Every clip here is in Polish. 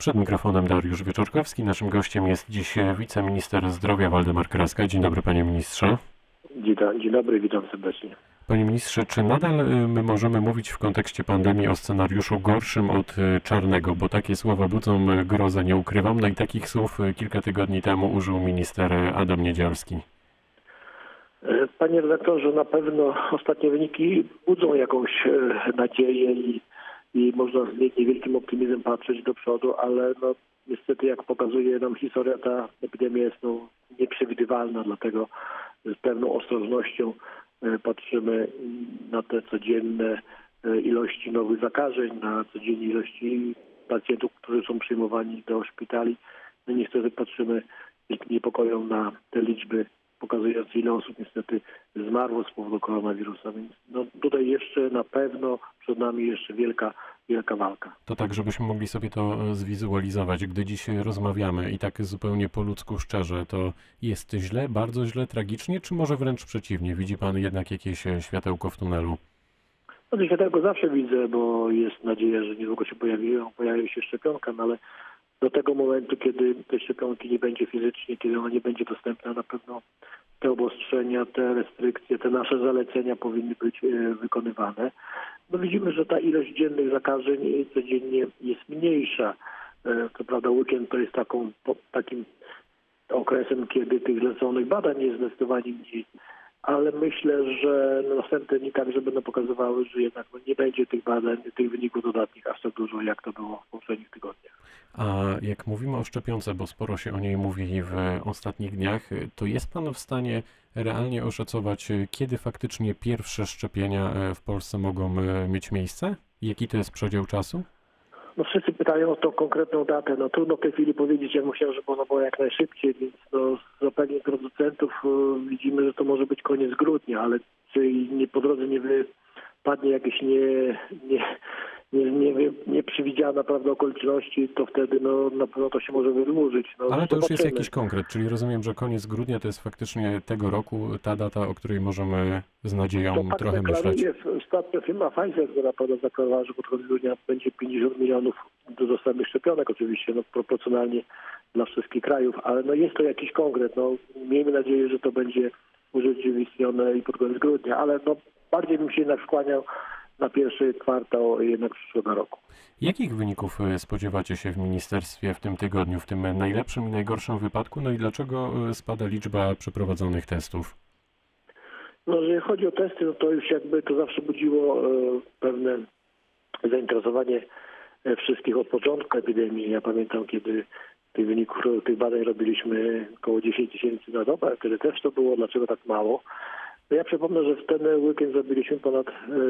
Przed mikrofonem Dariusz Wieczorkowski. Naszym gościem jest dziś wiceminister zdrowia Waldemar Kraska. Dzień dobry panie ministrze. Dzień, dobry, witam serdecznie. Panie ministrze, czy nadal y, my możemy mówić w kontekście pandemii o scenariuszu gorszym od y, czarnego? Bo takie słowa budzą y, grozę, nie ukrywam. No i takich słów kilka tygodni temu użył minister Adam Niedzielski. E, panie redaktorze, na pewno ostatnie wyniki budzą jakąś e, nadzieję i, i można z niewielkim optymizmem patrzeć do przodu, ale no, niestety jak pokazuje nam historia, ta epidemia jest no, nieprzewidywalna, dlatego z pewną ostrożnością e, patrzymy na te codzienne ilości nowych zakażeń, na codzienne ilości pacjentów, którzy są przyjmowani do szpitali. No niestety patrzymy z niepokoją na te liczby pokazując ile osób niestety zmarło z powodu koronawirusa. Więc no, tutaj jeszcze na pewno przed nami jeszcze wielka, wielka walka. To tak, żebyśmy mogli sobie to e, zwizualizować. Gdy dziś rozmawiamy i tak zupełnie po ludzku szczerze, to jest źle, bardzo źle, tragicznie, czy może wręcz przeciwnie? Widzi Pan jednak jakieś e, światełko w tunelu? No światełko zawsze widzę, bo jest nadzieja, że niedługo się pojawią, pojawi się szczepionka, no ale do tego momentu, kiedy te szczepionki nie będzie fizycznie, kiedy ona nie będzie dostępna, na pewno te obostrzenia, te restrykcje, te nasze zalecenia powinny być e, wykonywane. No widzimy, że ta ilość dziennych zakażeń codziennie jest mniejsza. E, co prawda weekend to jest taką, takim okresem, kiedy tych zleconych badań jest zdecydowanie mniej ale myślę, że następne dni także będą pokazywały, że jednak no, nie będzie tych badań, tych wyników dodatnich aż tak dużo, jak to było w poprzednich tygodniach. A jak mówimy o szczepionce, bo sporo się o niej mówi w ostatnich dniach, to jest Pan w stanie realnie oszacować, kiedy faktycznie pierwsze szczepienia w Polsce mogą mieć miejsce? Jaki to jest przedział czasu? No wszyscy pytają o tą konkretną datę. No trudno w tej chwili powiedzieć. Ja musiałem, żeby ono było jak najszybciej, więc no, z zapewnień producentów y, widzimy, że to może być koniec grudnia, ale czy nie po drodze nie wypadnie jakieś nie, nie, nie, nie, nieprzewidziana prawda, okoliczności, to wtedy no, na pewno to się może wydłużyć. No, Ale to już jest jakiś konkret, czyli rozumiem, że koniec grudnia to jest faktycznie tego roku ta data, o której możemy z nadzieją to tak trochę myśleć. Ostatnio firma Pfizer, która zakładała, że pod koniec grudnia będzie 50 milionów do dostępnych szczepionek, oczywiście no, proporcjonalnie dla wszystkich krajów, ale no, jest to jakiś konkret. No, miejmy nadzieję, że to będzie urzeczywistnione i pod koniec grudnia, ale no, bardziej bym się jednak skłaniał na pierwszy kwartał jednak przyszłego roku. Jakich wyników e, spodziewacie się w ministerstwie w tym tygodniu, w tym najlepszym i najgorszym wypadku? No i dlaczego e, spada liczba przeprowadzonych testów? No, jeżeli chodzi o testy, no to już jakby to zawsze budziło e, pewne zainteresowanie wszystkich od początku epidemii. Ja pamiętam, kiedy tych wyników, tych badań robiliśmy około 10 tysięcy na dobę, wtedy też to było, dlaczego tak mało. Ja przypomnę, że w ten weekend zrobiliśmy ponad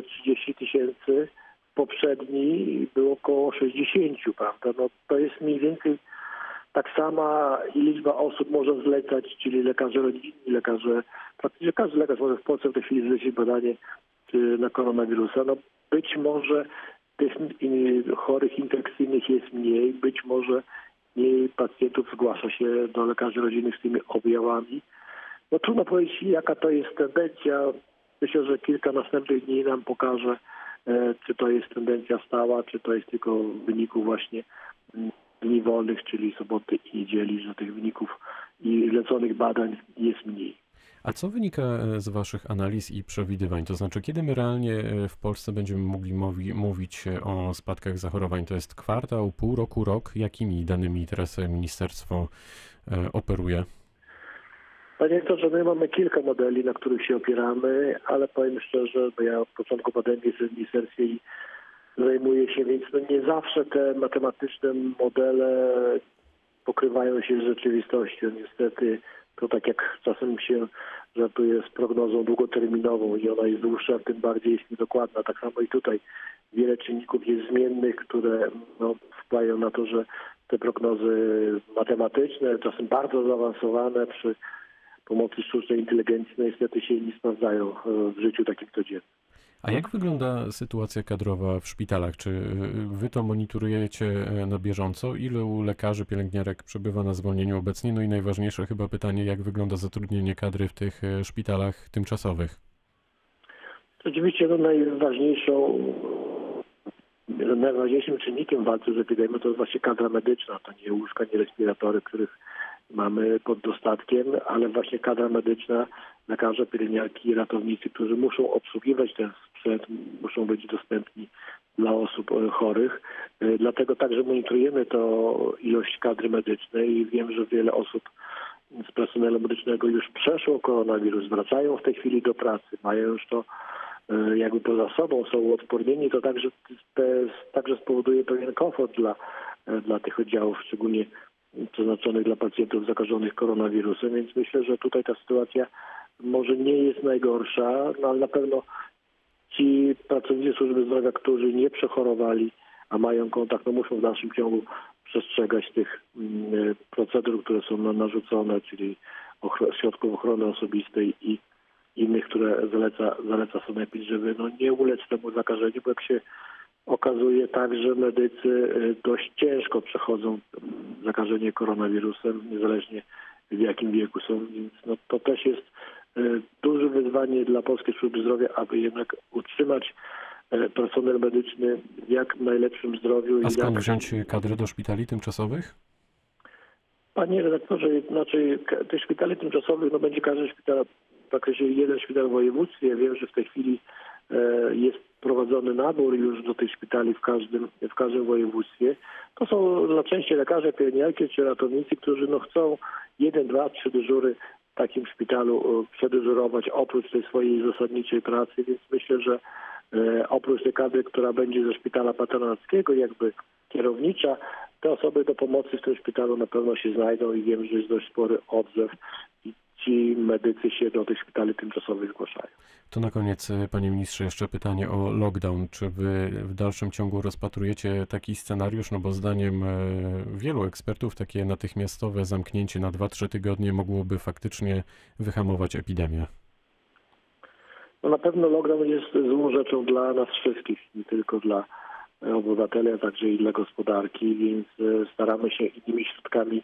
30 e, tysięcy, poprzedni było około 60, prawda? No to jest mniej więcej tak sama liczba osób może zlecać, czyli lekarze rodzinni, lekarze, praktycznie każdy lekarz może w Polsce w tej chwili zlecić badanie na koronawirusa. No być może tych chorych infekcyjnych jest mniej, być może mniej pacjentów zgłasza się do lekarzy rodzinnych z tymi objawami. No trudno powiedzieć, jaka to jest tendencja. Myślę, że kilka następnych dni nam pokaże, e, czy to jest tendencja stała, czy to jest tylko w wyniku właśnie mm, dni wolnych, czyli soboty i niedzieli, że tych wyników i leconych badań jest mniej. A co wynika e, z Waszych analiz i przewidywań? To znaczy, kiedy my realnie e, w Polsce będziemy mogli mówić o spadkach zachorowań? To jest kwartał, pół roku, rok? Jakimi danymi teraz ministerstwo operuje? Panie że my mamy kilka modeli, na których się opieramy, ale powiem szczerze, bo ja od początku pandemii w ministerstwie i zajmuję się, więc no nie zawsze te matematyczne modele pokrywają się z rzeczywistością. Niestety to tak jak czasem się żartuje z prognozą długoterminową i ona jest dłuższa, tym bardziej jest niedokładna. Tak samo i tutaj wiele czynników jest zmiennych, które no, wpływają na to, że te prognozy matematyczne, czasem bardzo zaawansowane przy pomocy sztucznej inteligencji no niestety się nie sprawdzają e, w życiu takim codziennym. A jak wygląda sytuacja kadrowa w szpitalach? Czy e, wy to monitorujecie e, na bieżąco? Ilu lekarzy, pielęgniarek przebywa na zwolnieniu obecnie? No i najważniejsze chyba pytanie, jak wygląda zatrudnienie kadry w tych szpitalach tymczasowych? Oczywiście no, najważniejszą najważniejszym czynnikiem w walce z epidemią to jest właśnie kadra medyczna. To nie łóżka, nie respiratory, których mamy pod dostatkiem, ale właśnie kadra medyczna, lekarze, pielęgniarki, ratownicy, którzy muszą obsługiwać ten sprzęt, muszą być dostępni dla osób e, chorych. E, Dlatego także monitorujemy to ilość kadry medycznej i wiem, że wiele osób z personelu medycznego już przeszło koronawirus, wracają w tej chwili do pracy, mają już to e, jakby poza sobą, są uodpornieni, to także, te, także spowoduje pewien komfort dla, dla tych oddziałów, szczególnie przeznaczonych dla pacjentów zakażonych koronawirusem, więc myślę, że tutaj ta sytuacja może nie jest najgorsza, no ale na pewno ci pracownicy służby zdrowia, którzy nie przechorowali, a mają kontakt, no muszą w dalszym ciągu przestrzegać tych mm, procedur, które są narzucone, czyli środków ochrony osobistej i innych, które zaleca, zaleca sanepid, żeby no, nie ulec temu zakażeniu, bo jak się okazuje tak, że medycy y, dość ciężko przechodzą zakażenie koronawirusem, niezależnie w jakim wieku są, więc no, to też jest y, duże wyzwanie dla Polskiej Służby Zdrowia, aby jednak utrzymać y, personel medyczny w jak najlepszym zdrowiu. A skąd jak... wziąć kadry do szpitali tymczasowych? Panie redaktorze, znaczy tych szpitali tymczasowych, no będzie każdy szpital, w zakresie jeden szpital w województwie. Wiem, że w tej chwili e, jest prowadzony nabór już do tych szpitali w każdym, w każdym województwie. To są dla części lekarze, pielęgniarki czy ratownicy, którzy no chcą jeden, dwa, trzy dyżury w takim szpitalu e, przedyżurować oprócz tej swojej zasadniczej pracy, więc myślę, że e, oprócz tej kadry, która będzie ze szpitala patronackiego, jakby kierownicza, te osoby do pomocy w tym szpitalu na pewno się znajdą i wiem, że jest dość spory odzew i ci medycy się do tych szpitali tymczasowych zgłaszają. To na koniec, e, panie ministrze, jeszcze pytanie o lockdown. Czy wy w dalszym ciągu rozpatrujecie taki scenariusz? No bo zdaniem e, wielu ekspertów takie natychmiastowe zamknięcie na 2-3 tygodnie mogłoby faktycznie wyhamować epidemię. No na pewno lockdown jest złą rzeczą dla nas wszystkich, nie tylko dla e, obywateli, a także i dla gospodarki, więc staramy się innymi środkami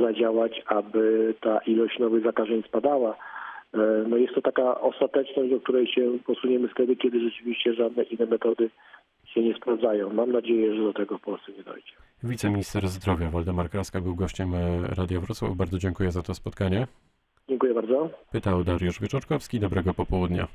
zadziałać, aby ta ilość nowych zakażeń spadała. E, No jest to taka ostateczność, do której się posuniemy wtedy, kiedy rzeczywiście żadne inne metody się nie sprawdzają. Mam nadzieję, że do tego w Polsce nie dojdzie. Wiceminister zdrowia Waldemar Kraska był gościem e, Radia Wrocław. Bardzo dziękuję za to spotkanie. Dziękuję bardzo. Pytał Dariusz Wieczorkowski. Dobrego popołudnia.